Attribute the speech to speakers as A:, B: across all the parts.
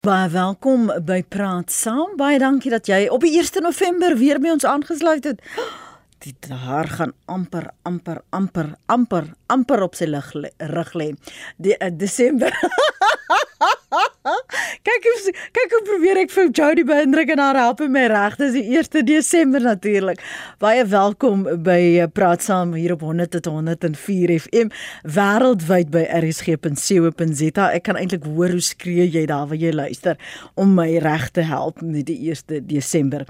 A: Baie welkom by Praat Saam. Baie dankie dat jy op die 1 November weer by ons aangesluit het. Die haar gaan amper amper amper amper amper op sy lig rig lê. Die uh, Desember. kyk hoe kyk hoe probeer ek vir Jody beïndruk en haar help my reg. Dis die 1 Desember natuurlik. Baie welkom by eh, Praat Saam hier op 100.104 FM wêreldwyd by rsg.co.za. Ek kan eintlik hoor hoe skree jy daar waar jy luister om my reg te help met die 1 Desember.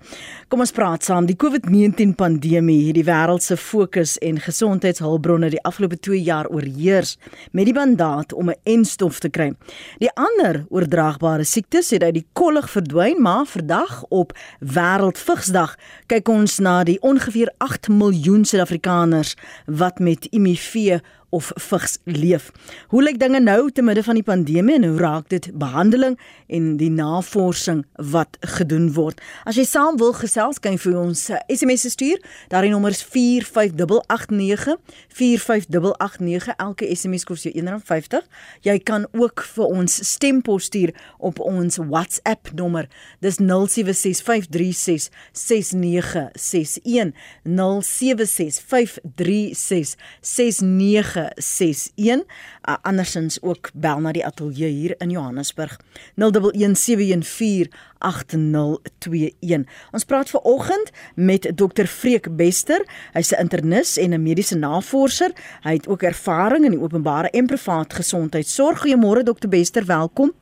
A: Kom ons praat saam. Die COVID-19 pandemie het die wêreld se fokus en gesondheidshulpbronne die afgelope 2 jaar oorheers met die mandaat om 'n enstof te kry. Die ander oordraagbare siektes het uit die kollig verdwyn, maar vandag op Wêreldvigsdag kyk ons na die ongeveer 8 miljoen Suid-Afrikaners wat met HIV of vigs leef. Hoe lyk dinge nou te midde van die pandemie en hoe raak dit behandeling en die navorsing wat gedoen word? As jy saam wil gesels, kan jy vir ons SMS stuur. Daardie nommer is 45889 45889. Elke SMS kos jou R1.50. Jy kan ook vir ons stempos stuur op ons WhatsApp nommer. Dis 0765366961 0765366961 0891 uh, andersins ook bel na die ateljee hier in Johannesburg 011714 8021. Ons praat ver oggend met Dr Freek Bester. Hy's 'n internis en 'n mediese navorser. Hy het ook ervaring in die openbare en privaat gesondheidsorg. Goeiemôre Dr Bester, welkom.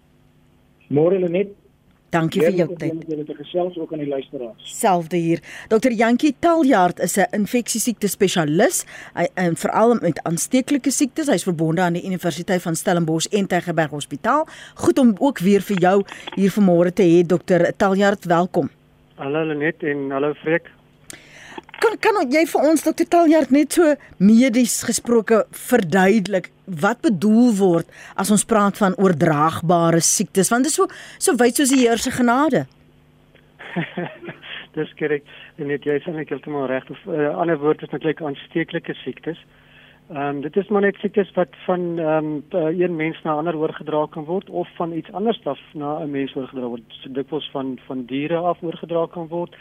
B: Môre Lenet.
A: Dankie vir jou tyd.
B: Jy het gesels ook aan die luisteraars.
A: Selfde hier. Dr. Jantjie Taljaard is 'n infeksiesiekte spesialis en veral met aansteeklike siektes. Hy's verbonde aan die Universiteit van Stellenbosch en Tygerberg Hospitaal. Goed om ook weer vir jou hier vanmôre te hê Dr. Taljaard, welkom.
C: Hallo Lenet en hallo Freek.
A: Kan kan jy vir ons dokter Taljard net so medies gesproke verduidelik wat bedoel word as ons praat van oordraagbare siektes want dit is so so wyd soos die Here se genade.
C: Dis korrek. En net jy sê net heeltemal reg. 'n uh, Ander woord is natuurlik aansteeklike siektes. Ehm um, dit is maar net siektes wat van ehm um, een mens na ander oorgedra kan word of van iets anders af na 'n mens oorgedra word. So dikwels van van diere af oorgedra kan word.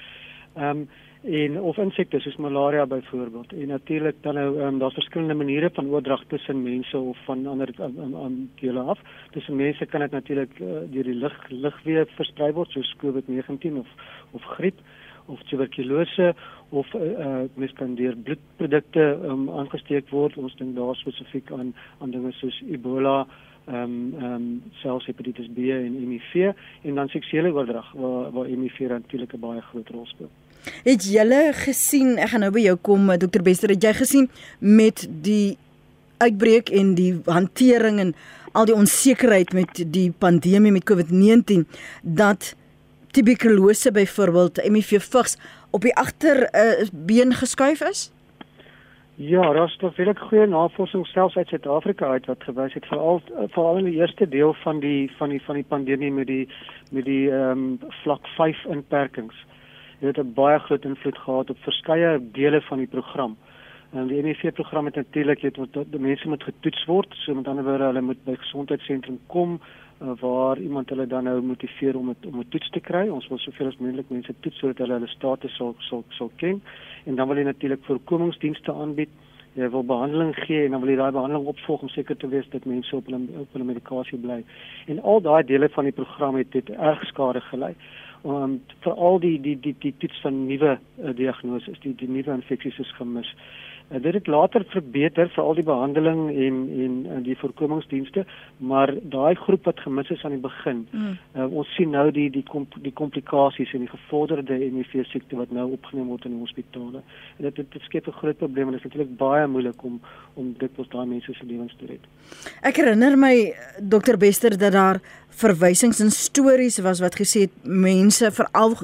C: Ehm um, en of insekte soos malaria byvoorbeeld. En natuurlik dan nou um, daar's verskillende maniere van oordrag tussen mense of van ander aan dele af. Tussen mense kan dit natuurlik uh, deur die lug lugweë versprei word soos COVID-19 of of griep of tuberkulose of uh, uh, mens kan deur bloedprodukte um, aangesteek word. Ons dink daar spesifiek aan aan dinge soos Ebola ehm um, ehm um, selfs hepatitis B en HIV en dan seksuele oordrag waar waar HIV natuurlik 'n baie groot rol speel.
A: Het julle gesien, ek gaan nou by jou kom eh, Dr Bester, het jy gesien met die uitbreek en die hantering en al die onsekerheid met die pandemie met COVID-19 dat tuberkulose byvoorbeeld HIV vigs op die agter uh, been geskuif is?
C: Ja, daar is baie goeie navorsing selfs uit Suid-Afrika uit wat gewys het veral veral in die eerste deel van die van die van die pandemie met die met die ehm um, vlak 5 inperkings dit het baie groot invloed gehad op verskeie dele van die program. En die MEV program het natuurlik het wat die mense moet getoets word, so met ander woorde hulle moet by gesondheidssentrum kom uh, waar iemand hulle dan nou motiveer om het, om 'n toets te kry. Ons wil soveel as moontlik mense toets sodat hulle hulle status sal sal sal ken. En dan wil jy natuurlik voorkomingsdienste aanbied. Jy wil behandeling gee en dan wil jy daai behandeling opvolg om seker te wees dat mense op hulle op hulle medikasie bly. En al daai dele van die program het dit erg skade gelei um, vir al die die die die toets van nuwe uh, diagnoses, die die nuwe infeksies is gemis. Uh, dit het later verbeter vir al die behandeling en en uh, die voorkomingsdienste, maar daai groep wat gemis is aan die begin. Mm. Uh, ons sien nou die die kom, die komplikasies en die gevorderde HIV siekte wat nou opgeneem word in die hospitale. En dit dit, dit skep 'n groot probleem en dit is natuurlik baie moeilik om om dit vir daai mense se lewens te red.
A: Ek herinner my dokter Bester dat daar verwysings en stories was wat gesê het mense veral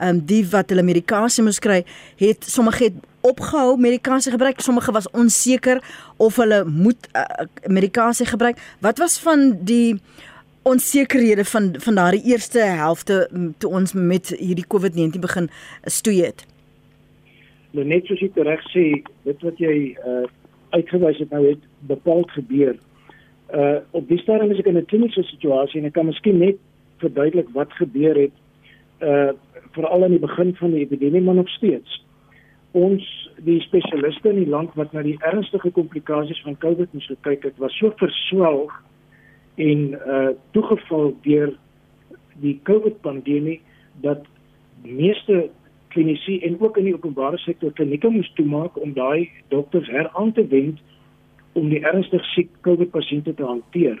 A: um, die wat hulle medikasie moes kry het sommige het opgehou medikasie gebruik. Sommige was onseker of hulle moet uh, medikasie gebruik. Wat was van die onsekerhede van van daardie eerste helfte toe ons met hierdie COVID-19 begin stoei het?
B: Nou net soos jy reg sê dit wat jy uh, uitgewys het nou het bepaald gebeur. Uh op die stadium is ek in 'n kliniese situasie en ek kan miskien net verduidelik wat gebeur het. Uh veral aan die begin van die epidemie maar nog steeds. Ons die spesialiste in die land wat na die ernstige komplikasies van COVID moes kyk het, was so verswelg en uh toegeval deur die COVID pandemie dat meeste klinisi en ook in die openbare sektor klinieke moes toemaak om daai dokters heraan te wend om die ernstig siek COVID pasiënte te hanteer.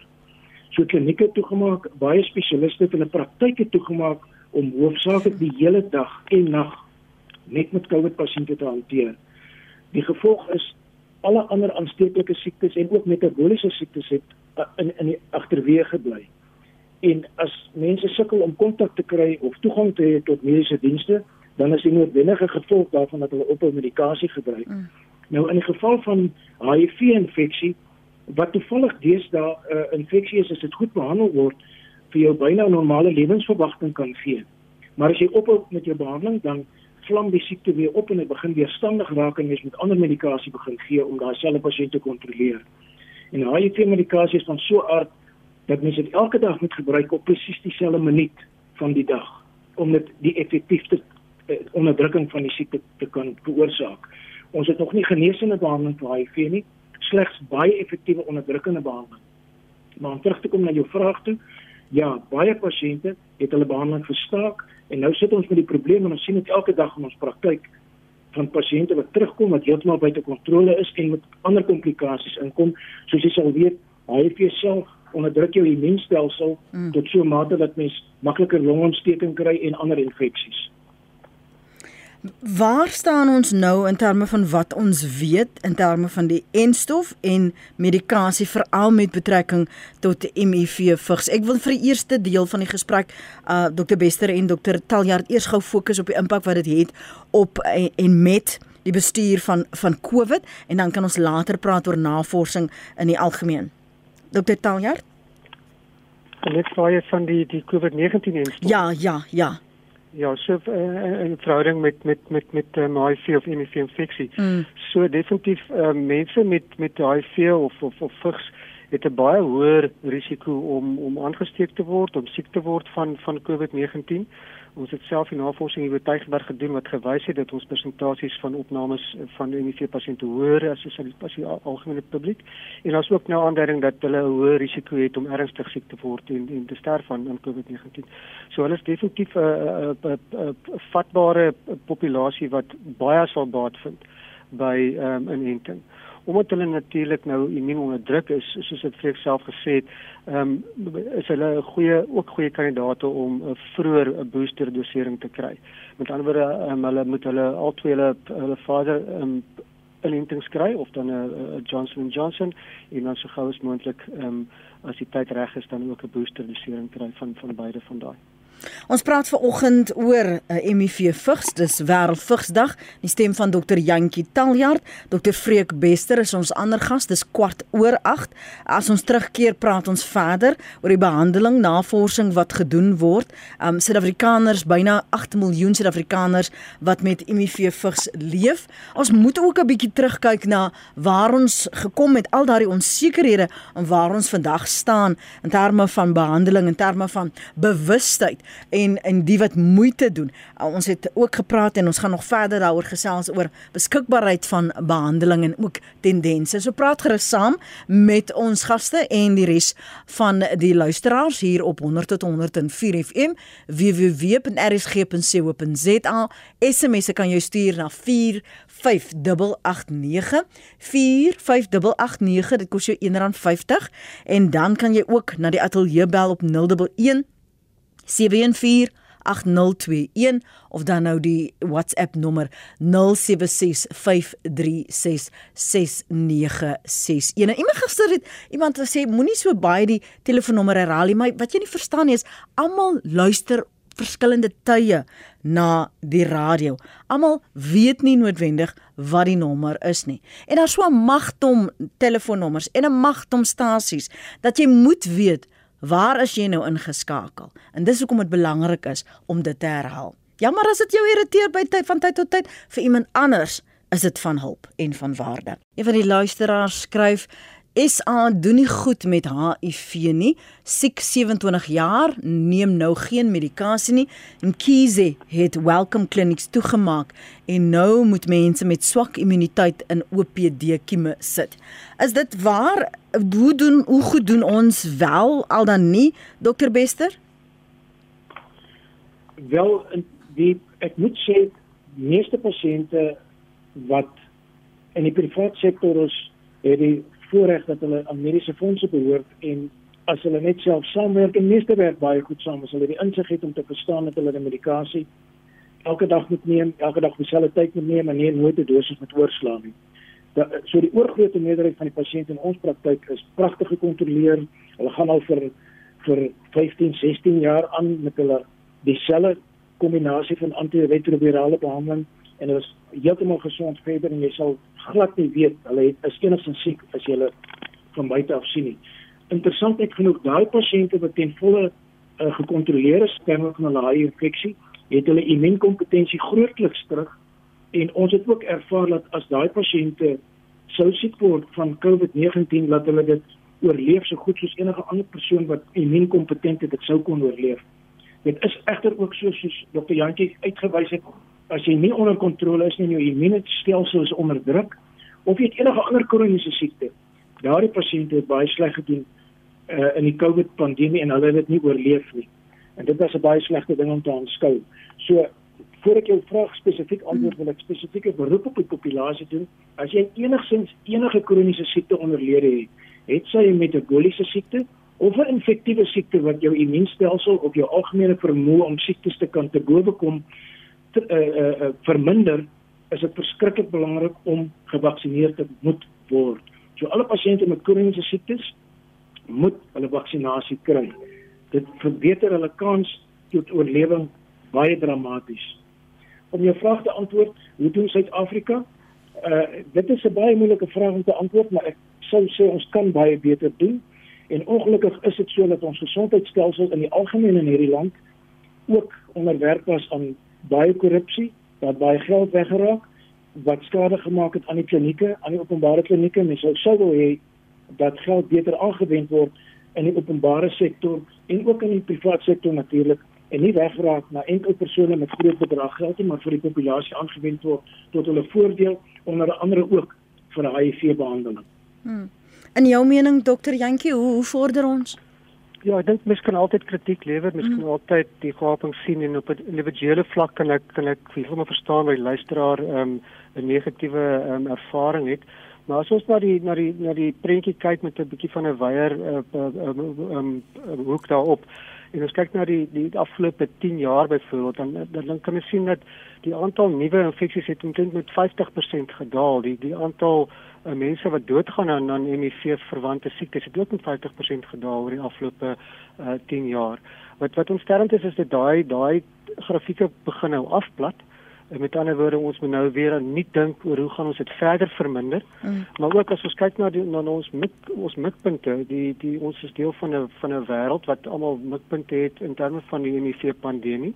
B: So klinieke toegemaak, baie spesialiste het hulle praktyke toegemaak om hoofsaaklik die hele dag en nag net met COVID pasiënte te hanteer. Die gevolg is alle ander aansteeklike siektes en ook metabooliese siektes het uh, in in die agterweë gebly. En as mense sukkel om kontak te kry of toegang te hê tot mediese dienste, dan is die noodwendige gevolg daarvan dat hulle ophou medikasie gebruik. Mm. Nou in die geval van HIV-infeksie wat toevallig deesdae 'n uh, infeksie is as dit goed behandel word vir jou byna normale lewensverwagting kan gee. Maar as jy ophou met jou behandeling dan vlam die siekte weer op en hy begin weer standig raak en jy moet ander medikasie begin gee om daai selfe pasiënt te kontroleer. En HIV medikasie is van so aard dat mens dit elke dag moet gebruik op presies dieselfde minuut van die dag om dit die effektiefste eh, onderdrukking van die siekte te kan veroorsaak. Ons het nog nie genesende behandeling vir HIV nie, slegs baie effektiewe onderdrukkende behandeling. Maar om terug te kom na jou vraag toe, ja, baie pasiënte het hulle behandeling gestaak en nou sit ons met die probleem en ons sien dit elke dag in ons praktyk van pasiënte wat terugkom wat heeltemal buite kontrole is en met ander komplikasies inkom, soos jy sal weet, HIV self onderdruk jou immuunstelsel mm. tot so 'n mate dat mens makliker longontsteking kry en ander infeksies.
A: Waar staan ons nou in terme van wat ons weet in terme van die enstof en medikasie veral met betrekking tot HIV vigs? Ek wil vir die eerste deel van die gesprek uh Dr Bester en Dr Taljard eers gou fokus op die impak wat dit het, het op en, en met die bestuur van van COVID en dan kan ons later praat oor navorsing in die algemeen. Dr Taljard?
C: Net vrae van die die COVID-19 enstof.
A: Ja, ja, ja.
C: Ja, so uh, in verhouding met met met met um, HIV of HIV infeksie. Mm. So definitief uh, mense met met HIV of of of vigs het 'n baie hoër risiko om om aangesteek te word, om siek te word van van COVID-19. Ons het self 'n navorsing hier by Tygerberg gedoen wat gewys het dat ons persentasies van opnames van HIV pasiënte hoër is as die as die algemene publiek. En daar's ook nou aanduiding dat hulle 'n hoër risiko het om ernstig siek te word en en te sterf van aan COVID-19. So hulle is definitief 'n 'n vatbare populasie wat baie sal baat vind by um, inenting omdat hulle natuurlik nou immuun onderdruk is soos dit vreek self gesê het, ehm um, is hulle goeie ook goeie kandidaate om 'n vroeër 'n booster dosering te kry. Met ander woorde, um, hulle moet hulle al twee hulle hulle vader ehm um, inentings kry of dan 'n Johnson & Johnson en dan so gou as moontlik ehm um, as die tyd reg is dan ook 'n booster dosering kry van van beide van daai.
A: Ons praat ver oggend oor 'n uh, eh, HIV vigs, dis wêreld vigsdag. Die stem van Dr. Jantjie Taljard, Dr. Freek Bester is ons ander gas, dis kwart oor 8. As ons terugkeer, praat ons verder oor die behandeling, navorsing wat gedoen word. Um Suid-Afrikaners, byna 8 miljoen Suid-Afrikaners wat met HIV vigs leef. Ons moet ook 'n bietjie terugkyk na waar ons gekom het, al daardie onsekerhede en waar ons vandag staan in terme van behandeling, in terme van bewustheid en en die wat moeite doen. Uh, ons het ook gepraat en ons gaan nog verder daaroor gesels oor beskikbaarheid van behandeling en ook tendense. So praat gerus saam met ons gaste en die res van die luisteraars hier op 100 tot 104 FM www.rsg.co.za. SMS'e kan jy stuur na 45889 45889 dit kos jou R1.50 en dan kan jy ook na die ateljee bel op 011 7148021 of dan nou die WhatsApp nommer 0765366961. Nou iemand gister het iemand gesê moenie so baie die telefoonnommer herhaal nie, maar wat jy nie verstaan nie is almal luister verskillende tye na die radio. Almal weet nie noodwendig wat die nommer is nie. En daar's so 'n magtom telefoonnommers en 'n magtom stasies dat jy moet weet Waar is jy nou ingeskakel? En dis hoekom dit belangrik is om dit te herhaal. Jammer as dit jou irriteer by tyd van tyd tot tyd vir iemand anders is dit van hulp en van waarde. Een van die luisteraars skryf SA doen nie goed met HIV nie. Siek 27 jaar, neem nou geen medikasie nie. En Kize het Welcome Clinics toegemaak en nou moet mense met swak immuniteit in OPD kieme sit. Is dit waar? Hoe doen hoe goed doen ons wel al dan nie, dokter Bester?
B: Wel, die ek moet sê die meeste pasiënte wat in die private sektor is, het die voorreg dat hulle aan mediese fondse behoort en as hulle net self saamwerk en meeste werk baie goed saam as hulle die insig het om te verstaan dat hulle die medikasie elke dag moet neem, elke dag dieselfde tyd moet neem en nie nooit 'n dosis moet oorslaan nie. Da, so die oorgrootste meerderheid van die pasiënte in ons praktyk is pragtig gekontroleer. Hulle gaan al vir vir 15, 16 jaar aan met hulle dieselfde kombinasie van antiretrovirale behandeling en hulle is heeltemal gesond verder en jy sal glad nie weet hulle het is enigstens siek as jy hulle van buite af sien nie. Interessant ek genoeg daai pasiënte wat ten volle uh, gekontroleer is terwyl van hulle HIV infeksie, het hulle immuunkompetensie grootliks terug en ons het ook ervaar dat as daai pasiënte sou siek word van COVID-19 dat hulle dit oorleef so goed soos enige ander persoon wat immuunkompetent is dit sou kon oorleef. Dit is egter ook so soos Dr. Jantjie uitgewys het as jy nie onder kontrole is nie en jou immuunstelsel is onder druk of jy het enige ander kroniese siekte, daardie pasiënte het baie sleg gedoen uh, in die COVID pandemie en hulle het dit nie oorleef nie. En dit was 'n baie slegte ding om te aanskou. So voor ek jou vraag spesifiek antwoord wil ek spesifieke beroep op die populasie doen. As jy enigsins enige kroniese siekte onderlede het, het sy metaboliese siekte of 'n infektiewe siekte wat jou immuunstelsel of jou algemene vermoë om siektes te kan te bowe kom uh, uh, verminder, is dit verskriklik belangrik om gevaksinneer te moet word. So alle pasiënte met kroniese siektes moet hulle vaksinasie kry. Dit verbeter hulle kans tot oorlewing baie dramaties. Om jou vraag te antwoord, hoe doen Suid-Afrika? Uh dit is 'n baie moeilike vraag om te antwoord, maar ek sou sê ons kan baie beter doen. En ongelukkig is dit so dat ons gesondheidstelsel in die algemeen in hierdie land ook onderwerp was aan baie korrupsie, dat baie geld weggeraak wat skade gemaak het aan die klinieke, aan die openbare klinieke. Mens sou sou wil hê dat geld beter aangewend word in die openbare sektor en ook in die private sektor natuurlik en nie weggeraak na enkel persone met groot bedrag geld nie, maar vir die populasie aangewend word tot hulle voordeel onder andere ook vir HIV behandeling.
A: Hmm. In jou mening dokter Jantjie, hoe, hoe vorder ons?
C: Ja, ek dink mens kan altyd kritiek lewer, mens mm. kan altyd die gaping sien en op 'n individuele vlak kan ek kan ek heeltemal verstaan wat die luisteraar ehm, 'n um, negatiewe um, ervaring het. Maar as ons na die na die na die prentjie kyk met 'n bietjie van 'n weier uh, uh, um, um, um, hoek daarop en ons kyk na die die afgelope 10 jaar byvoorbeeld dan dan dan kan ons sien dat die aantal nuwe infeksies het omtrent met 50% gedaal. Die die aantal uh, mense wat doodgaan aan aan HIV verwante siektes het ook met 50% gedaal oor die afgelope uh, 10 jaar. Wat wat ons sternd is is dat daai daai grafieke begin nou afplat. En met ander woorde ons moet nou weer nie dink oor hoe gaan ons dit verder verminder. Mm. Maar ook as ons kyk na die, na ons mik, ons mikpunte, die die ons is deel van 'n van 'n wêreld wat almal mikpunte het in terme van die HIV pandemie.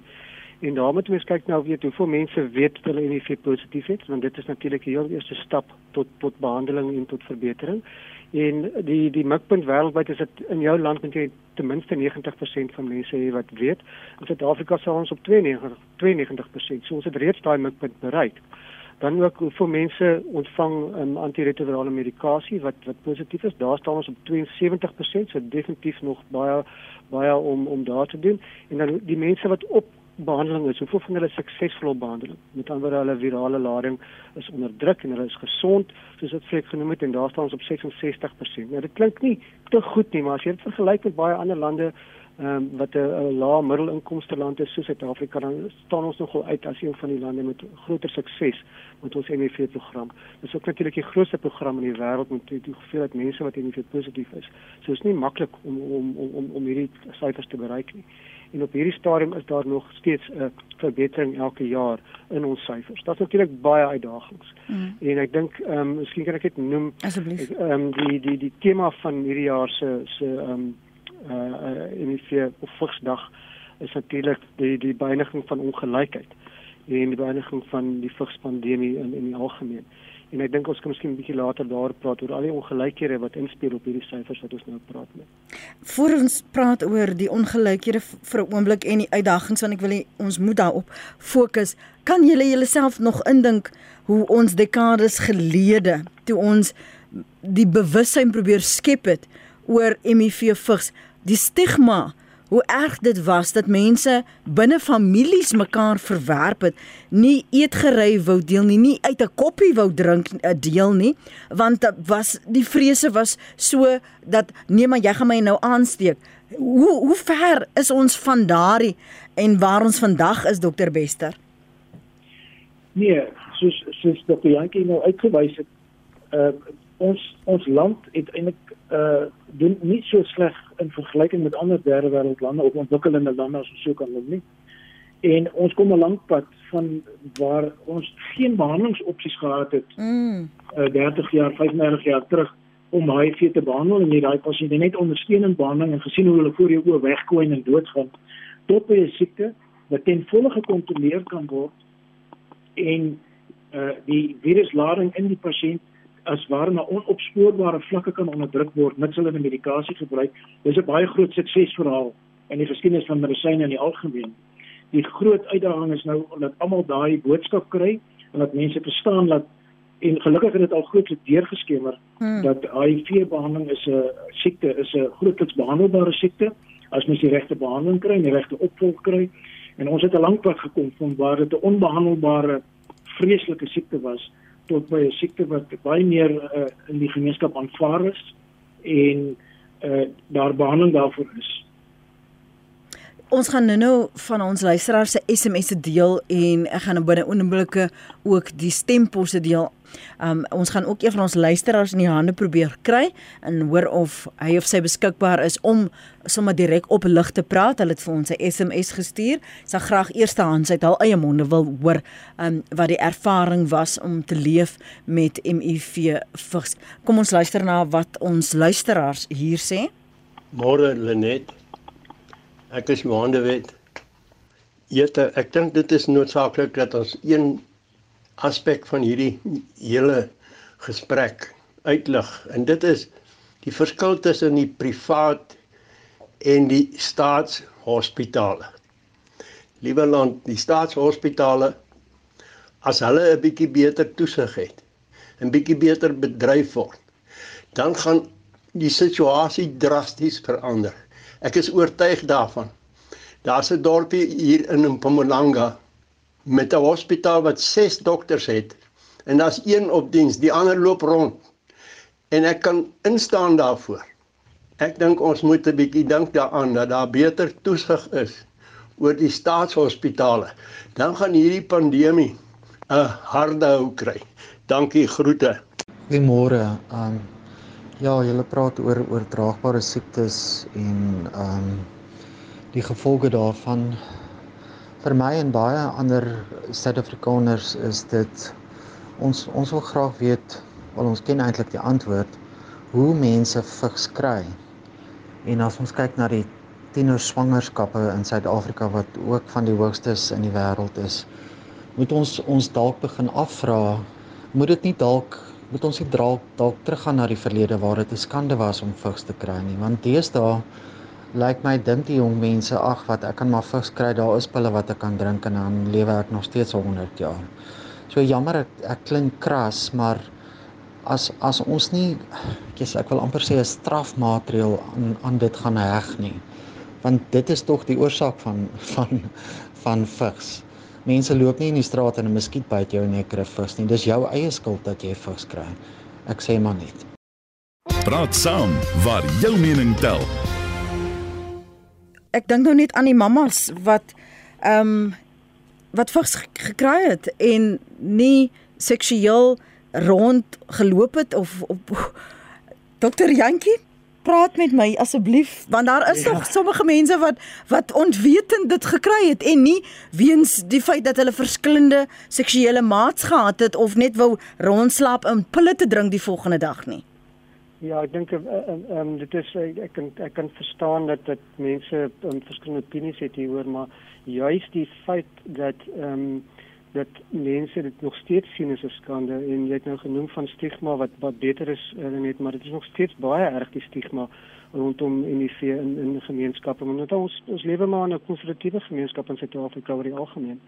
C: En daarom moet ons kyk nou weet hoeveel mense weet hulle HIV positief het want dit is natuurlik die heel eerste stap tot tot behandeling en tot verbetering. En die die mikpunt wêreldwyd is dit in jou land met jy ten minste 90% van mense hê wat weet. In Suid-Afrika sou ons op 92 92%. So ons het reeds daai mikpunt bereik. Dan ook hoeveel mense ontvang um, antiretrovirale medikasie wat wat positief is. Daar staan ons op 72%, so definitief nog baie baie om om daar te doen. En dan die mense wat op behandeling is, hoeveel van hulle suksesvol behandeling. Met ander woorde, hulle virale lading is onderdruk en hulle is gesond, soos dit vreek genoem het en daar staan ons op 66%. Nou dit klink nie te goed nie, maar as jy dit vergelyk met baie ander lande ehm um, wat 'n lae middelinkomste land is soos Suid-Afrika, dan staan ons nogal uit as een van die lande met groter sukses met ons HIV program. Dit is ook natuurlik die grootste program in die wêreld met die, hoeveelheid mense wat HIV positief is. So is nie maklik om om om om om hierdie syfers te bereik nie en op hierdie stadium is daar nog steeds 'n verbetering elke jaar in ons syfers. Daar's natuurlik baie uitdagings. Mm. En ek dink ehm um, miskien kan ek dit noem
A: asseblief.
C: Ehm um, die die die tema van hierdie jaar se se ehm um, uh eh, emisie op Vigsdag is natuurlik die die beëindiging van ongelykheid en die beëindiging van die vigspandemie in in die algemeen. En ek dink ons kan miskien 'n bietjie later daar praat oor al die ongelykhede wat inspel op hierdie syfers wat ons nou praat met.
A: Voor ons praat oor die ongelykhede vir 'n oomblik en die uitdagings want ek wil ons moet daarop fokus. Kan julle julleself nog indink hoe ons dekades gelede toe ons die bewussyn probeer skep het oor HIV vigs, die stigma hoe erg dit was dat mense binne families mekaar verwerp het, nie eetgery wou deel nie, nie uit 'n koppie wou drink eh, deel nie, want was die vrese was so dat nee maar jy gaan my nou aansteek. Hoe hoe ver is ons van daardie en waar ons vandag is dokter Bester?
B: Nee, soos soos dokter Jantjie nou uitgewys het, uh ons ons land het eintlik uh doen nie so sleg in vergelyking met ander derde wêreld lande of ontwikkelende lande as ons so kan noem nie. En ons kom 'n lank pad van waar ons geen behandelingsopsies gehad het. Mm. Uh 30 jaar, 35 jaar terug om HIV te behandel en jy daai pasiënte net ondersteunend behandeling en gesien hoe hulle voor jou oë weggooi en doodgaan tot by 'n siekte wat ten volle gekontroleer kan word en uh die viruslading in die pasiënt as ware na onopspoorbare vlakke kan onderdruk word mits hulle medikasie gebruik. Dis 'n baie groot suksesverhaal in die geskiedenis van medisyne in die algemeen. Die groot uitdaging is nou dat almal daai boodskap kry en dat mense verstaan dat en gelukkig het dit al grootliks deurgeskemer hmm. dat HIV behandeling is 'n siekte, is 'n grootliks behandelbare siekte as mens die regte behandeling kry en die regte opvolg kry. En ons het 'n lank pad gekom van waar dit 'n onbehandelbare vreeslike siekte was tot by 'n siekte wat baie meer uh, in die gemeenskap aanvaar is en uh, daar behandeling daarvoor is.
A: Ons gaan nou-nou van ons luisteraars se SMS se deel en ek gaan binne oomblikke ook die stemposse deel Um ons gaan ook een van ons luisteraars in die hande probeer kry en hoor of hy of sy beskikbaar is om sommer direk op lig te praat. Hulle het vir ons 'n SMS gestuur. Sy graag eerstehands uit hul eie monde wil hoor um wat die ervaring was om te leef met HIV vigs. Kom ons luister na wat ons luisteraars hier sê.
D: Môre Lenet. Ek is Johan de Wet. Jette, ek dink dit is noodsaaklik dat ons een aspek van hierdie hele gesprek uitlig en dit is die verskil tussen die privaat en die staatshospitale. Liewe land, die staatshospitale as hulle 'n bietjie beter toesig het, 'n bietjie beter bedryf word, dan gaan die situasie drasties verander. Ek is oortuig daarvan. Daar's 'n dorpie hier in Mpumalanga met 'n hospitaal wat 6 dokters het en daar's een op diens, die ander loop rond. En ek kan instaan daarvoor. Ek dink ons moet 'n bietjie dink daaraan dat daar beter toesig is oor die staatshospitale. Dan gaan hierdie pandemie 'n harde hou kry. Dankie groete.
E: Goeiemôre. Um ja, julle praat oor oordraagbare siektes en um die gevolge daarvan vir my en baie ander Suid-Afrikaners is dit ons ons wil graag weet al ons ken eintlik die antwoord hoe mense vigs kry. En as ons kyk na die tiener swangerskappe in Suid-Afrika wat ook van die hoogstes in die wêreld is, moet ons ons dalk begin afvra, moet dit nie dalk moet ons nie dalk dalk teruggaan na die verlede waar dit 'n skande was om vigs te kry nie, want deesdae lyk my dink die jong mense ag wat ek kan maar vigs kry daar is pille wat ek kan drink en dan lewe ek nog steeds 100 jaar. So jammer ek, ek klink kras maar as as ons nie kies ek wil amper sê 'n strafmaatreël aan aan dit gaan heg nie. Want dit is tog die oorsaak van van van vigs. Mense loop nie in die straat en 'n muskiet byt jou en jy kry vigs nie. Dis jou eie skuld dat jy vigs kry. Ek sê maar net.
F: Praat saam waar jou mening tel
A: ek dink nou net aan die mammas wat ehm um, wat vigs gekry het en nie seksueel rond geloop het of op Dokter Jantjie praat met my asseblief want daar is ja. nog sommige mense wat wat onwetend dit gekry het en nie weens die feit dat hulle verskillende seksuele maats gehad het of net wou rondslaap en pille te drink die volgende dag nie.
C: Ja, ek dink ehm uh, uh, um, dit is uh, ek kan ek kan verstaan dat dit mense um, verskillende opinies het hieroor, maar juist die feit dat ehm um, dat mense dit nog steeds sien as 'n skande en jy het nou genoem van stigma wat wat beter is uh, net maar dit is nog steeds baie erg die stigma rondom HIV in in gemeenskappe want ons ons lewe maar in 'n konservatiewe gemeenskap in Suid-Afrika oor die algemeen.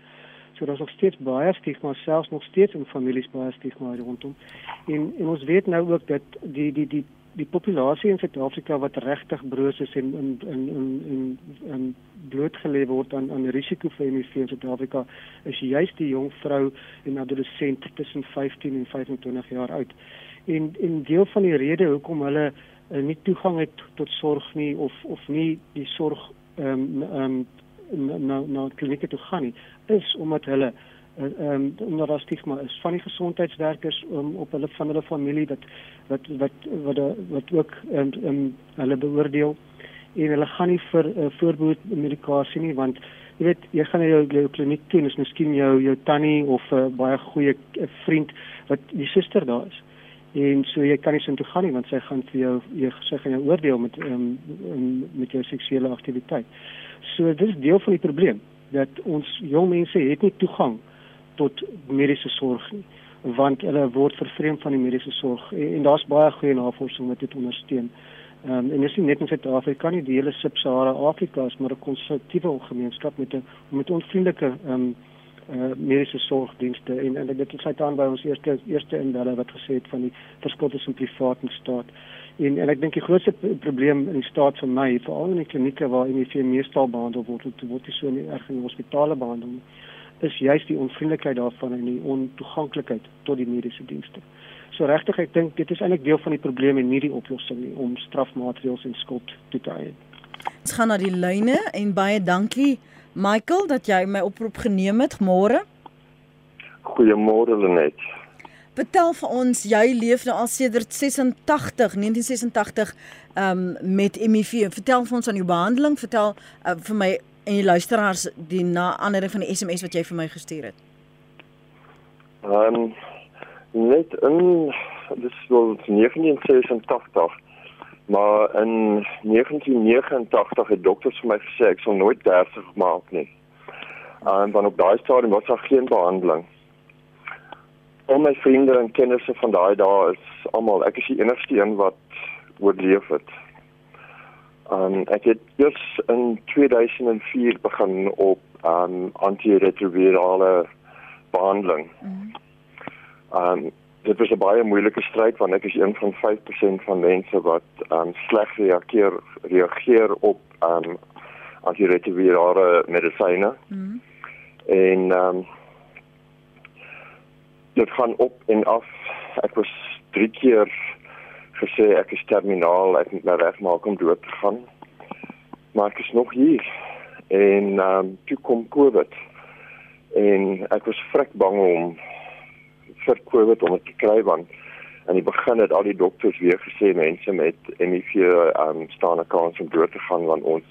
C: So daar's nog steeds baie stigma selfs nog steeds in families baie stigma rondom. En en ons weet nou ook dat die die die die populasie in Suid-Afrika wat regtig broos is en in in in in, in blootgelê word aan aan risiko vir HIV in Suid-Afrika is juist die jong vrou en adolescent tussen 15 en 25 jaar oud. En en deel van die rede hoekom hulle uh, nie toegang het tot sorg nie of of nie die sorg ehm um, ehm um, na na klinieke toe gaan nie is omdat hulle ehm um, omdat daar stigma is van die gesondheidswerkers um, op hulle van hulle familie wat wat wat wat, wat ook ehm um, um, hulle beoordeel en hulle gaan nie vir uh, voorbehoed medikasie nie want jy weet jy gaan na jou, jou kliniek toe en is miskien jou jou tannie of 'n uh, baie goeie uh, vriend wat die suster daar is en so jy kan nie sin toe gaan nie want sy gaan vir jou jy sê gaan jou oordeel met um, met jou seksuele aktiwiteit. So dis deel van die probleem dat ons jong mense het nie toegang tot mediese sorg nie want hulle word vervreem van die mediese sorg en, en daar's baie goeie navorsing wat dit ondersteun. Ehm um, en dis nie net in Suid-Afrika nie, die hele Sub-Sahara Afrika is maar 'n konservatiewe gemeenskap met 'n met onvriendelike ehm um, uh, mediese sorgdienste en en dit het uit aan by ons eerste eerste indelle wat gesê het van die verskil tussen privaat en staat. En en ek dink die grootste probleem in die staat vir my, veral in die klinieke waar HIV meestal behandel word, word dit so in die erg in die hospitale behandel nie is juist die onvriendelikheid daarvan en die ontoeganklikheid tot die mediese dienste. So regtig ek dink dit is eintlik deel van die probleem en nie die oplossing nie om strafmaatreëls en skuld toe te eien.
A: Ons gaan na die lyne en baie dankie Michael dat jy my oproep geneem het môre.
G: Goeiemôre Lenet.
A: Vertel vir ons jy leef nou al sedert 86 1986 um, met HIV. Vertel vir ons aan jou behandeling, vertel uh, vir my en die luisteraars die na ander van die SMS wat jy vir my gestuur het?
G: Ehm um, net in dis wel 1986 maar in 1989 het dokters vir my gesê ek sal nooit 30 maak nie. En dan op daai stadium was daar geen behandeling. Al my vriende en kennisse van daai dae is almal ek is die enigste een wat oorleef het. Um ek het dus in 2004 begin op um antiretrovirale behandeling. Um dit was 'n baie moeilike stryd want ek is een van 5% van mense wat um sleg reageer reageer op um antiretrovirale medisyne. Mm. En um dit gaan op en af. Ek was 3 keer gesê ek is terminaal, ek moet nou regmaak om dood te gaan. Maar ek is nog hier. En ehm um, toe kom COVID. En ek was vrek bang om vir COVID om te kry want aan die begin het al die dokters weer gesê mense met HIV ehm um, staan 'n kans om dood te gaan want ons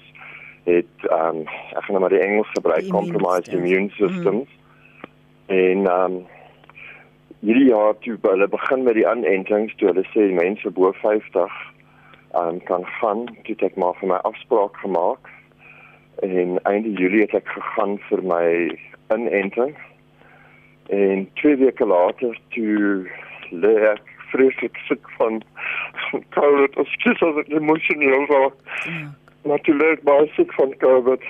G: het ehm um, ek gaan nou maar die Engels gebruik compromised immune systems. Mm. En ehm um, hierdie jaar toe hulle begin met die aanentings toe hulle sê mense bo 50 um, kan gaan toe ek maar vir my afspraak gemaak. En einde Julie het ek gegaan vir my inenting. En twee weke later toe lê ek vreeslik siek van COVID. Of skiet as ek emosioneel was mm. natuurlijk baie siek van COVID.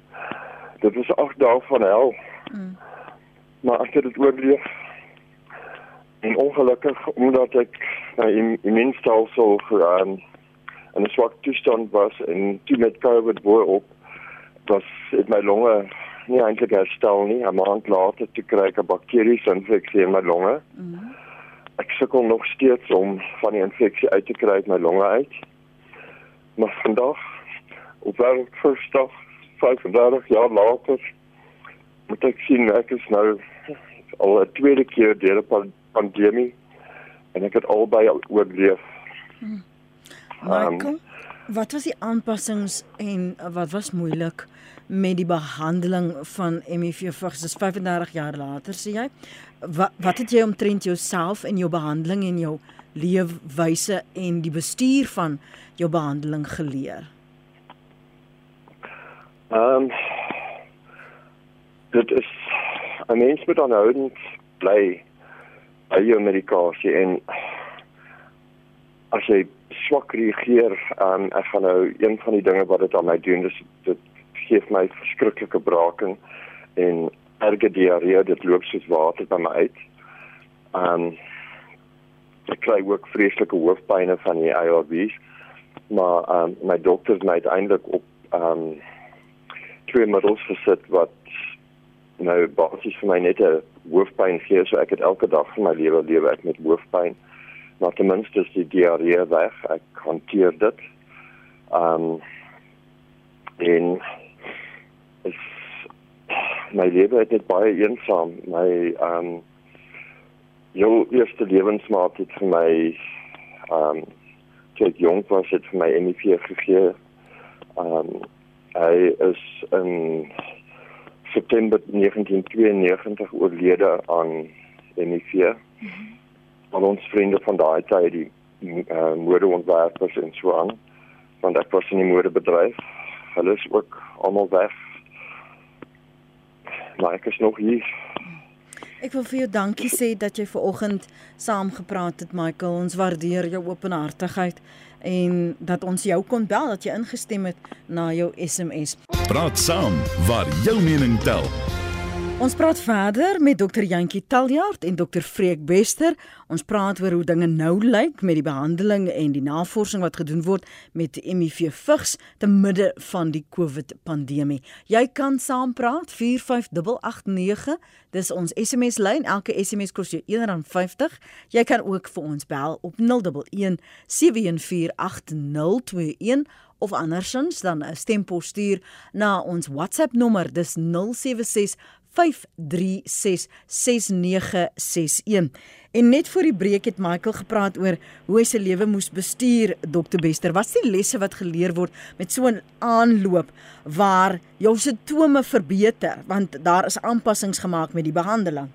G: Dit is ag dae van hel. Mm. maar ek het dit oorleef en ongelukkig omdat ek my immuunstelsel um, in 'n swak toestand was en toe met COVID boop was dit my longe nie eintlik herstel nie 'n maand later toe kry ek 'n bakteriese infeksie in my longe. Mm -hmm. Ek sukkel nog steeds om van die infeksie uit te kry uit my longe uit. Maar vandag op verstaan 35 jaar later moet ek sien ek is nou al 'n tweede keer deur 'n pandemie en ek het albei oorleef. Hmm.
A: Michael, um, wat was die aanpassings en wat was moeilik met die behandeling van HIV vigs? Dis 35 jaar later, sê jy. Wat wat het jy omtrent jouself en jou behandeling en jou leefwyse en die bestuur van jou behandeling geleer?
G: Ehm um, dit is 'n mens moet aanhoudend bly by jou medikasie en as jy swak reageer um, ek gaan nou een van die dinge wat dit aan my doen dis dit gee my verskriklike braaking en erge diarree dit loop soos water by my uit. Um ek kry ook vreeslike hoofpynne van die ARVs. Maar um my dokter het my uiteindelik op um twee middels gesit wat nou basies vir my net 'n hoofpyn gee so ek het elke dag van my lewe lewe ek met hoofpyn. Maar ten minste is die diarree weg. Ek hanteer dit. Um en is my lewe het net baie eensaam. My ehm um, jou eerste lewensmaat het vir my ehm um, ek jong was het vir my NIV gegee. Ehm um, hy is in September 1992 oorlede aan NIV. Mm -hmm. Al ons vriende van daai tyd die uh, modeontwerpers en so aan want ek was in die modebedryf. Hulle is ook almal weg maar ek is nog hier.
A: Ek wil vir jou dankie sê dat jy ver oggend saam gepraat het Michael. Ons waardeer jou openhartigheid en dat ons jou kon bel dat jy ingestem het na jou SMS.
F: Praat saam waar jou mening tel.
A: Ons praat verder met dokter Jantjie Taljaard en dokter Freek Bester. Ons praat oor hoe dinge nou lyk met die behandeling en die navorsing wat gedoen word met HIV vigs te midde van die COVID pandemie. Jy kan saampraat 45889. Dis ons SMS lyn. Elke SMS kos jou R1.50. Jy kan ook vir ons bel op 011 7148021 of andersins dan 'n stempos stuur na ons WhatsApp nommer dis 076 5366961. En net voor die breek het Michael gepraat oor hoe hy sy lewe moes bestuur, Dr Bester. Wat is die lesse wat geleer word met so 'n aanloop waar jou simptome verbeter want daar is aanpassings gemaak met die behandeling?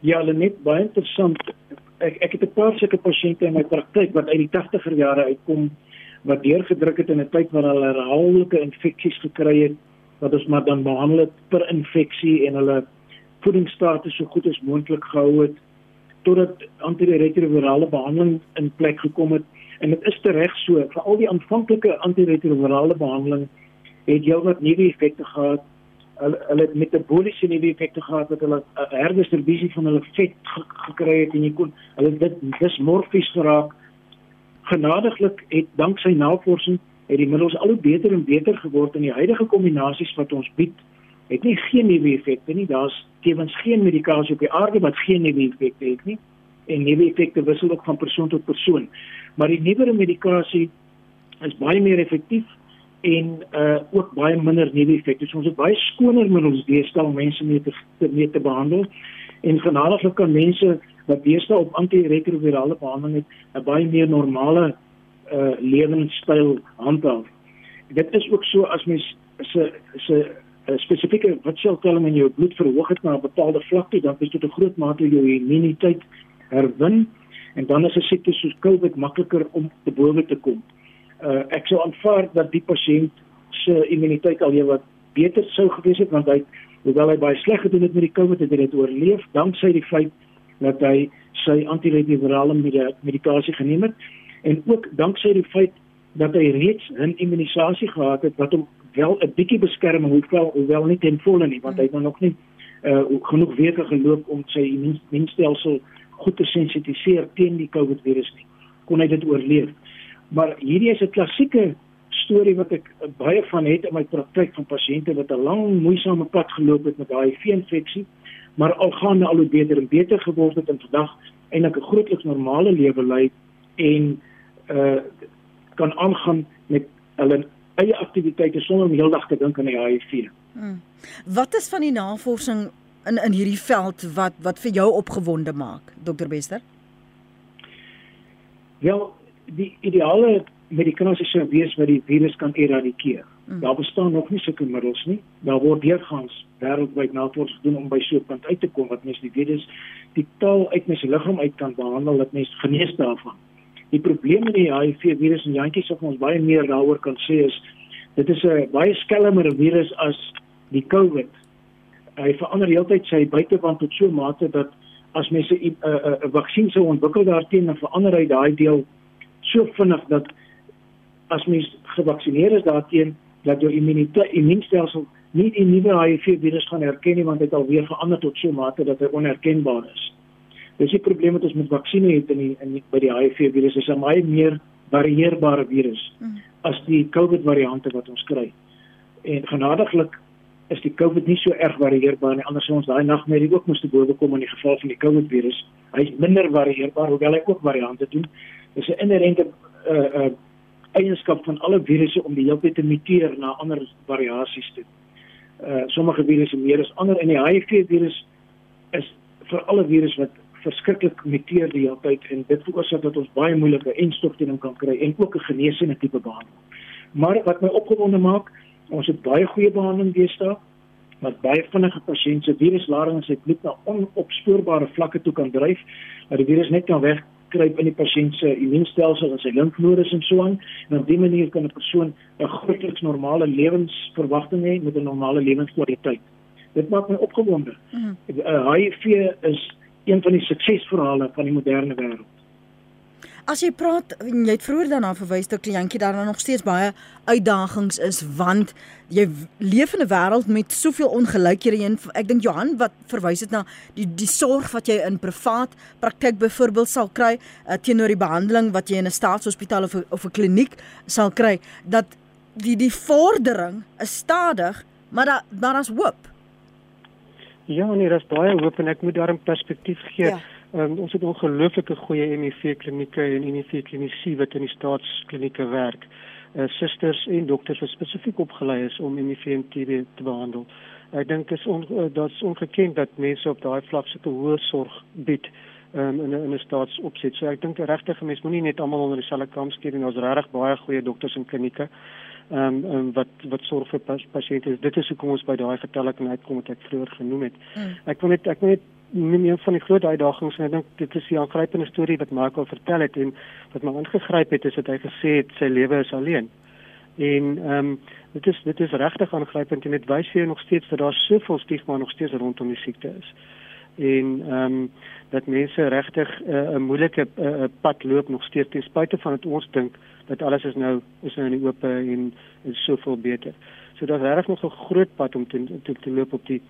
B: Ja, net baie interessant. Ek ek het 'n paar sulke pasiënte in my praktyk wat uit die 80er jare uitkom wat deurgedruk het in 'n tyd waar hulle herhaaldelike infeksies gekry het wat ons maar dan behandel het per infeksie en hulle voedingsstatus so goed as moontlik gehou het totdat antiretrovirale behandeling in plek gekom het. En dit is tereg so vir al die aanvanklike antiretrovirale behandeling het jy wat nuwe effekte gehad. Hulle het metaboliese nuwe effekte gehad wat hulle herdistribusie van hulle vet gekry het en jy kon hulle dit dismorfies geraak genadiglik het danksy navorsing het die middels al hoe beter en beter geword en die huidige kombinasies wat ons bied het nie geen nuwe effekte nie. Daar's tevens geen medikasie op die aarde wat geen nuwe effekte het nie. En nuwe effekte wissel ook van persoon tot persoon. Maar die nuwere medikasie is baie meer effektief en uh ook baie minder nuwe effekte. So ons het baie skoner middels deesdae om mense mee te, mee te behandel en genadiglik kan mense wat deesdae op antiretrovirale behandeling het 'n baie meer normale uh lewenstyl handhaaf. Dit is ook so as mens se se spesifieke watseltelling in jou bloed verhoog het na 'n bepaalde vlak toe, dan is dit 'n groot mate jou immuniteit herwin en dan is 'n siekte soos COVID makliker om te bowe te kom. Uh ek sou aanvaar dat die pasiënt se immuniteit al wat beter sou gewees het want hy hoewel hy baie sleg gedoen het met die COVID het hy dit oorleef danksy die feit dat hy sy antiretrovirale medikasie geneem het en ook danksy die feit dat hy reeds 'n immunisasie gehad het wat hom wel 'n bietjie beskerming hoewel hoewel nie ten volle nie want hy het nog nie uh, genoeg weke geloop om sy immuunstelsel goed te sensitiseer teen die COVID virus nie. Kon hy dit oorleef? Maar hierdie is 'n klassieke storie wat ek baie van het in my praktyk van pasiënte wat 'n lang moeisame pad geloop het met daai HIV-infeksie maar al gaan al hoe beter en beter geword het en vandag eintlik 'n grootliks normale lewe lei en uh kan aangaan met hulle eie aktiwiteite sonder om heeldag te dink aan die HIV. Hmm.
A: Wat is van die navorsing in in hierdie veld wat wat vir jou opgewonde maak, Dr Bester?
B: Ja, die ideale medikasie sou wees wat die virus kan eradikeer. Hmm. Daar bestaan nog nie sulke middels nie. Daar word deurgangs wêreldwyd navorsing gedoen om by so 'n punt uit te kom wat mens die virus die taal uit mens liggaam uit kan behandel dat mens genees daarvan. Die probleem met die HIV virus en jantjies of ons baie meer daaroor kan sê is dit is 'n baie skelmer virus as die COVID. Hy verander heeltyd sy buitewand tot so 'n mate dat as mense 'n uh, uh, vaksin sou ontwikkel daarteen, dan verander hy daai deel so vinnig dat as mens gevaksinereer is daarteen dat jou immuniteit immuunstelsel nie die nuwe HIV virus gaan herken nie want dit alweer verander tot so 'n mate dat hy onherkenbaar is. Dis die probleem wat ons met vaksines het in die, in die, by die HIV virus is 'n baie meer varieerbare virus mm. as die COVID variante wat ons kry. En genadiglik is die COVID nie so erg varieerbaar nie anders sou ons daai nagmerrie ook moes te bowe kom in die geval van die COVID virus. Hy is minder varieerbaar hoewel hy ook variante doen. Dis 'n inherente uh uh eienskap van alle virusse om die hele tyd te muteer na ander variasies toe. Uh sommige virusse meer as ander en die HIV virus is vir alle virus wat verskriklik muteer die hele tyd en dit veroorsaak dat ons baie moeilike enstof teen hom kan kry en ook 'n genesende tipe behandeling. Maar wat my opgewonde maak, ons het baie goeie behandeling deesdae wat baie vinnige pasiënte viruslading in sy bloed na onopspoorbare vlakke toe kan dryf, dat die virus net kan weg kruip in die pasiënt se immuunstelsel en sy limfnodes en so aan en op dié manier kan 'n persoon 'n grootliks normale lewensverwagting hê met 'n normale lewenskwaliteit. Dit maak my opgewonde. Mm. HIV is een van die suksesverhale van die moderne wêreld.
A: As jy praat, jy het vroeër daarna verwys dat kliëntjie daar nog steeds baie uitdagings is want jy leef in 'n wêreld met soveel ongelykhede en ek dink Johan wat verwys dit na die die sorg wat jy in privaat praktyk byvoorbeeld sal kry uh, teenoor die behandeling wat jy in 'n staatshospitaal of of 'n kliniek sal kry dat die die vordering is stadig maar daar maar daar's hoop.
C: Ja, nee, daar's baie hoop en ek moet daar 'n perspektief gee. Ja Um, ons het ongelooflike goeie MEV klinieke en MEV klinisi wat in die staatsklinieke werk. Uh, susters en dokters wat spesifiek opgelei is om MEV en TB te behandel. Ek dink is on, uh, dat is ongekend dat mense op daai vlak so 'n hoë sorg bied um, in 'n in 'n staatsopset. So ek dink regtig mense moenie net almal onder dieselfde kam skeer nie. Ons regtig baie goeie dokters en klinieke ehm um, um, wat wat sorg vir pas, pasiënte. Dit is hoekom ons by daai getalle kan uitkom wat ek vroeër genoem het. Mm. Ek wil net ek wil net nie meer van die groot uitdagings en ek dink dit is 'n aangrypende storie wat Michael vertel het en wat my aangegryp het is dat hy gesê het sy lewe is alleen. En ehm um, dit is dit is regtig aangrypend en dit wys vir jou nog steeds dat daar soveel stigma nog steeds rondom die siekte is. En ehm um, dat mense regtig eh, 'n uh, moeilike uh, pad loop nog steeds ten spyte van dit ons dink dat alles is nou is nou in die oop en is soveel beter. So daar's regtig nog 'n groot pad om te te, te loop op die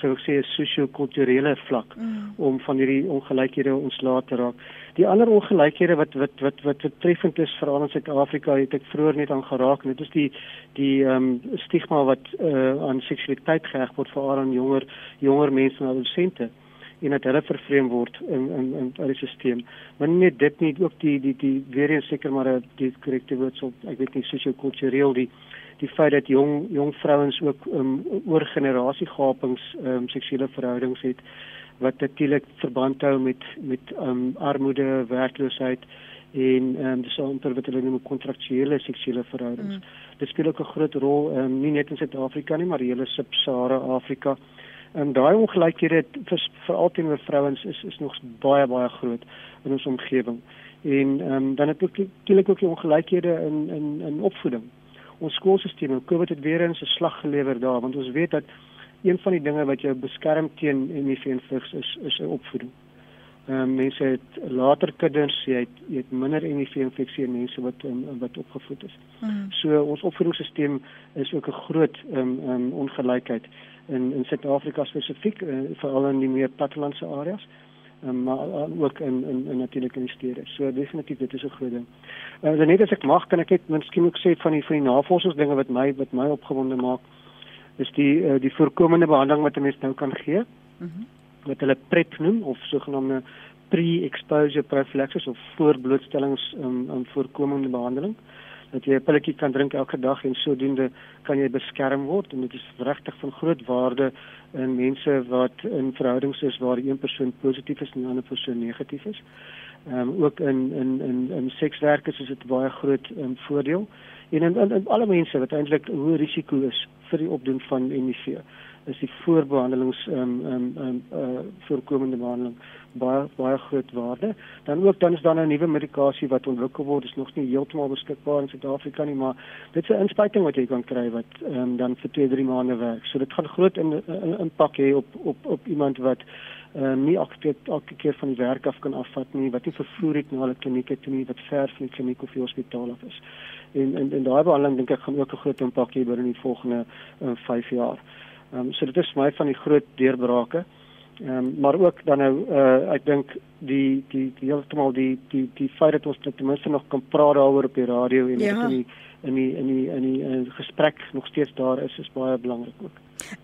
C: sou ek sê 'n sosio-kulturele vlak mm. om van hierdie ongelykhede ontslae te raak. Die ander ongelykhede wat wat wat wat betreffend is veral in Suid-Afrika het ek vroeër net aan geraak en dit is die die ehm um, stigma wat uh, aan seksualiteit geheg word veral aan jonger jonger mense en adolessente en dat hulle vervreem word in in in die stelsel. Maar nie net dit nie, ook die die die weer eens seker maar die korrekte woord sou ek weet nie sosio-kultureel die die feit dat jong jong vrouens ook um, oor generasie gapings um, seksuele verhoudings het wat natuurlik verband hou met met um, armoede, werkloosheid en um, dis onder wat hulle noem kontraktuele seksuele verhoudings. Mm. Dit speel ook 'n groot rol um, nie net in Suid-Afrika nie, maar die hele Sub-Sahara Afrika. En daai ongelykhede vir veral teenoor vrouens is is nog baie baie groot in ons omgewing. En um, dan het ook natuurlik ook die ongelykhede in in in opvoeding ons skoolstelsel. COVID het weer eens 'n slag gelewer daar want ons weet dat een van die dinge wat jou beskerm teen HIV en vigs is is 'n opvoeding. Ehm um, mense het later kinders, jy het jy het minder HIV infeksie in mense wat um, wat opgevoed is. Mm. So ons opvoedingsstelsel is ook 'n groot ehm um, um, ongelykheid in in Suid-Afrika spesifiek uh, veral in die meer plattelandse areas um, maar uh, ook in in, in natuurlik in die stede. So definitief dit is 'n groot ding. Uh, net as ek mag kan ek net miskien ook sê van die van die navorsingsdinge wat my wat my opgewonde maak is die uh, die voorkomende behandeling wat 'n mens nou kan gee. Mhm. Mm wat hulle PrEP noem of sogenaamde pre-exposure prophylaxis of voorblootstellings um, um, voorkomende behandeling. Dat jy 'n pilletjie kan drink elke dag en sodoende kan jy beskerm word en dit is regtig van groot waarde in mense wat in verhoudings is waar een persoon positief is en die ander persoon negatief is. Ehm um, ook in in in in sekswerkers is dit baie groot um, voordeel en in, in in alle mense wat eintlik 'n hoë risiko is vir die opdoen van HIV is die voorbehandelings ehm um, ehm um, um, uh voorkomende behandeling baie baie groot waarde. Dan ook dan is daar 'n nuwe medikasie wat ontwikkel word, is nog nie heeltemal beskikbaar in Suid-Afrika nie, maar dit is 'n inspuiting wat jy kan kry wat ehm um, dan vir 2-3 maande werk. So dit gaan groot in 'n impak hê op op op iemand wat ehm uh, nie aktief elke keer van die werk af kan afvat nie, wat nie vervoer het na 'n kliniek toe nie, wat ver van die kliniek of die hospitaal af is. En en, en daai behandeling dink ek gaan ook 'n groot impak hê binne die volgende 5 uh, jaar. Ehm um, so dit is vir my van die groot deurbrake. Ehm um, maar ook dan nou uh ek dink die die die heeltemal die die die feit dat ons ten minste nog kan praat daaroor op die radio en ja. in die in die in die in die in gesprek nog steeds daar is is baie belangrik ook.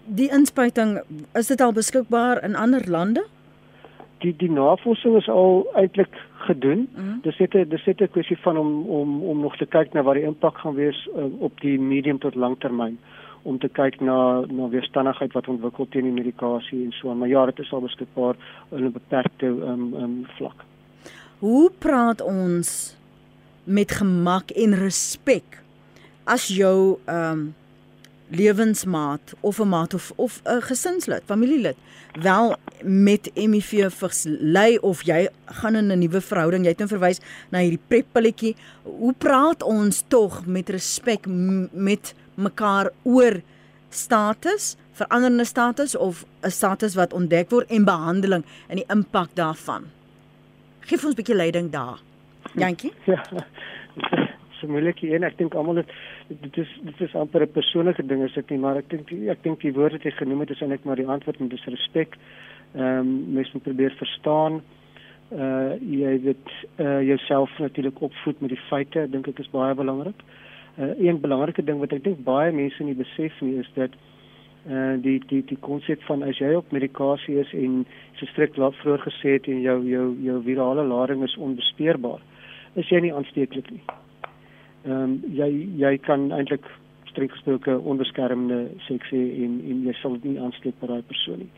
A: Die inspuiting is dit al beskikbaar in ander lande?
C: Die die navorsing is al eintlik gedoen. Mm -hmm. Dis net dis net 'n kwessie van om om om nog te kyk na wat die impak gaan wees uh, op die medium tot langtermyn om te kyk na na weerstandigheid wat ontwikkel teen die medikasie en so. Maar ja, dit is al beskikbaar in 'n beperkte um um vlak.
A: Hoe praat ons met gemak en respek as jou um lewensmaat of 'n maat of of 'n gesinslid, familielid wel met HIV ly of jy gaan in 'n nuwe verhouding, jy het nou verwys na hierdie preppilletjie. Hoe praat ons tog met respek met mekaar oor status, veranderende status of 'n status wat ontdek word en behandeling en die impak daarvan. Geef ons 'n bietjie leiding daar. Jantjie?
C: Ja. So moeilik en ek dink almal dit dit is dit is amper 'n persoonlike ding is dit nie, maar ek dink ek dink die woord wat jy genoem het is eintlik maar die antwoord en dis respek. Ehm um, mens moet probeer verstaan uh jy weet uh jouself natuurlik opvoed met die feite, ek dink dit is baie belangrik. Uh uh, een belangrike ding wat ek dink baie mense nie besef nie is dat uh die die die konsep van as jy op medikasie is en so strikt laat vroeër gesê het en jou jou jou virale lading is onbespeurbaar is jy nie aansteeklik nie. Ehm um, jy jy kan eintlik streng gesproke onbeskermde seks hê en en jy sal nie aansteek by daai persoon nie.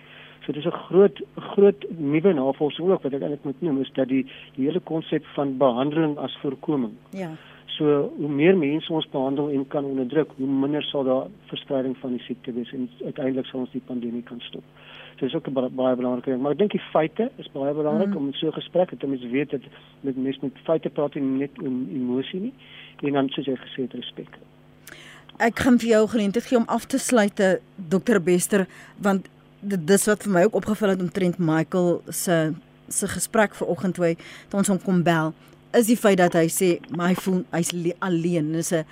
C: So dis 'n groot groot nuwe navorsing ook wat ek eintlik moet noem is dat die die hele konsep van behandeling as voorkoming.
A: Ja.
C: So hoe meer mense ons behandel en kan onderdruk, hoe minder sal daar verspreiding van die siekte wees en uiteindelik sal ons die pandemie kan stop. So dis ook 'n baie belangrike ding, maar ek dink die feite is baie belangrik mm. om so 'n gesprek te hê. Mense weet dat met mense met feite praat en net om emosie nie en dan soos jy gesê het respek.
A: Ek kan vir jou geleentheid gee om af te sluit, eh, Dr Bester, want dis wat vir my ook opgeval het omtrent Michael se se gesprek vanoggend toe hy ons hom kom bel is die feit dat hy sê my voel hy's alleen, dis 'n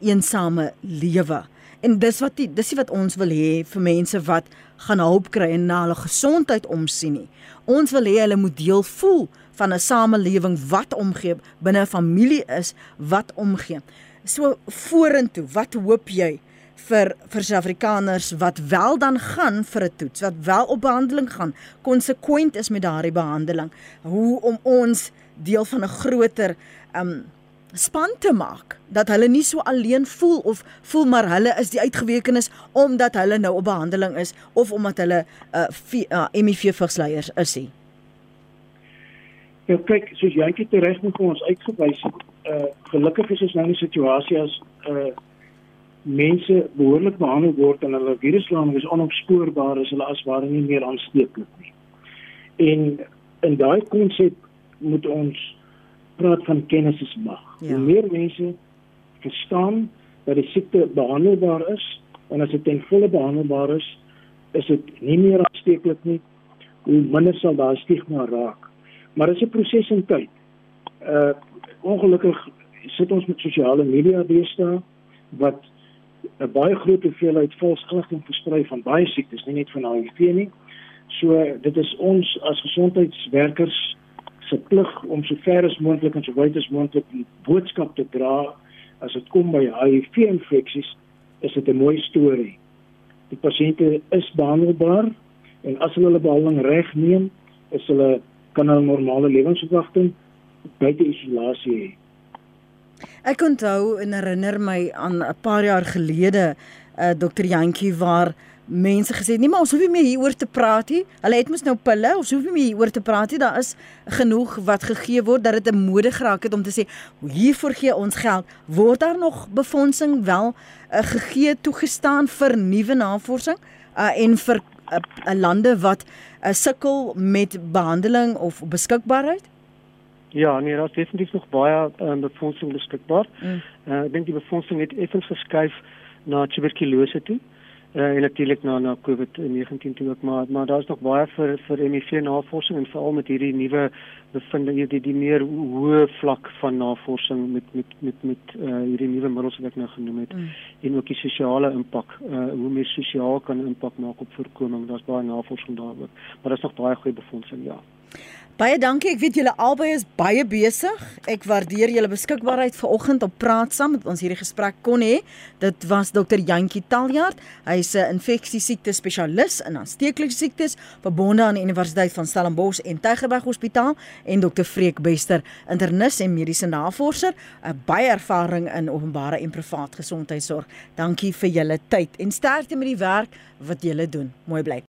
A: eensame lewe. En dis wat die dis wat ons wil hê vir mense wat gaan hulp kry en na hulle gesondheid omsien nie. Ons wil hê hulle moet deel voel van 'n samelewing wat omgee binne 'n familie is wat omgee. So vorentoe, wat hoop jy vir vir Suid-Afrikaners wat wel dan gaan vir 'n toets, wat wel op behandeling gaan, konsekwent is met daardie behandeling. Hoe om ons deel van 'n groter um span te maak dat hulle nie so alleen voel of voel maar hulle is die uitgewekenes omdat hulle nou op behandeling is of omdat hulle 'n uh, uh, HIV vigsleiers is nie.
B: Ja kyk, soos Jantjie tereg met ons uitgewys het, uh gelukkig is ons nou in 'n situasie as uh mense behoorlik behandel word en hulle viruslading is onopspoorbaar is hulle as ware nie meer aansteeklik nie. En in daai konsep moet ons praat van kennis is mag. Ja. Hoe meer mense verstaan dat die siekte behandelbaar is en as dit ten volle behandelbaar is, is dit nie meer aansteeklik nie. Hoe minder sal daar stigma raak. Maar dit is 'n proses in tyd. Uh ongelukkig sit ons met sosiale media deesdae wat 'n baie groot hoeveelheid vals inligting versprei van baie siektes, nie net van HIV nie. So dit is ons as gesondheidswerkers se plig om so ver as moontlik en so wyd as moontlik die boodskap te dra as dit kom by HIV infeksies is dit 'n mooi storie. Die pasiënte is behandelbaar en as hulle behandeling reg neem, is hulle kan hulle normale lewensverwagting buite isolasie hê.
A: Ek onthou en herinner my aan 'n paar jaar gelede, uh, eh, Dr. Jantjie waar mense gesê nee maar ons hoef nie meer hieroor te praat nie. Hulle het mos nou pille, ons hoef nie meer hieroor te praat nie. Daar is genoeg wat gegee word dat dit 'n mode geraak het om te sê hiervoor gee ons geld. Word daar nog befondsing wel uh, gegee toegestaan vir nuwe navorsing uh, en vir uh, uh, lande wat uh, sukkel met behandeling of beskikbaarheid?
C: Ja, nee, daar is definitief nog baie um, befondsing beskikbaar. Mm. Uh, ek dink die befondsing het effens geskuif na tuberkulose toe. Uh, en natuurlik na na COVID-19 toe ook, maar maar daar's nog baie vir vir HIV navorsing en veral met hierdie nuwe bevindinge die die meer hoë vlak van navorsing met met met met uh, hierdie nuwe middels wat ek nou genoem het mm. en ook die sosiale impak, uh, hoe meer sosiaal kan impak maak op voorkoming. Daar's baie navorsing daaroor, maar daar's nog baie goeie befondsing, ja.
A: Baie dankie. Ek weet julle albei is baie besig. Ek waardeer julle beskikbaarheid vanoggend op praat saam met ons hierdie gesprek kon hê. Dit was Dr. Jantjie Taljaard. Hy's 'n infeksiesiekte spesialis in aansteeklike siektes verbonde aan die Universiteit van Stellenbosch en Tygerberg Hospitaal en Dr. Freek Bester, internis en mediese navorser, 'n baie ervaring in openbare en privaat gesondheidsorg. Dankie vir julle tyd en sterkte met die werk wat julle doen. Mooi bly.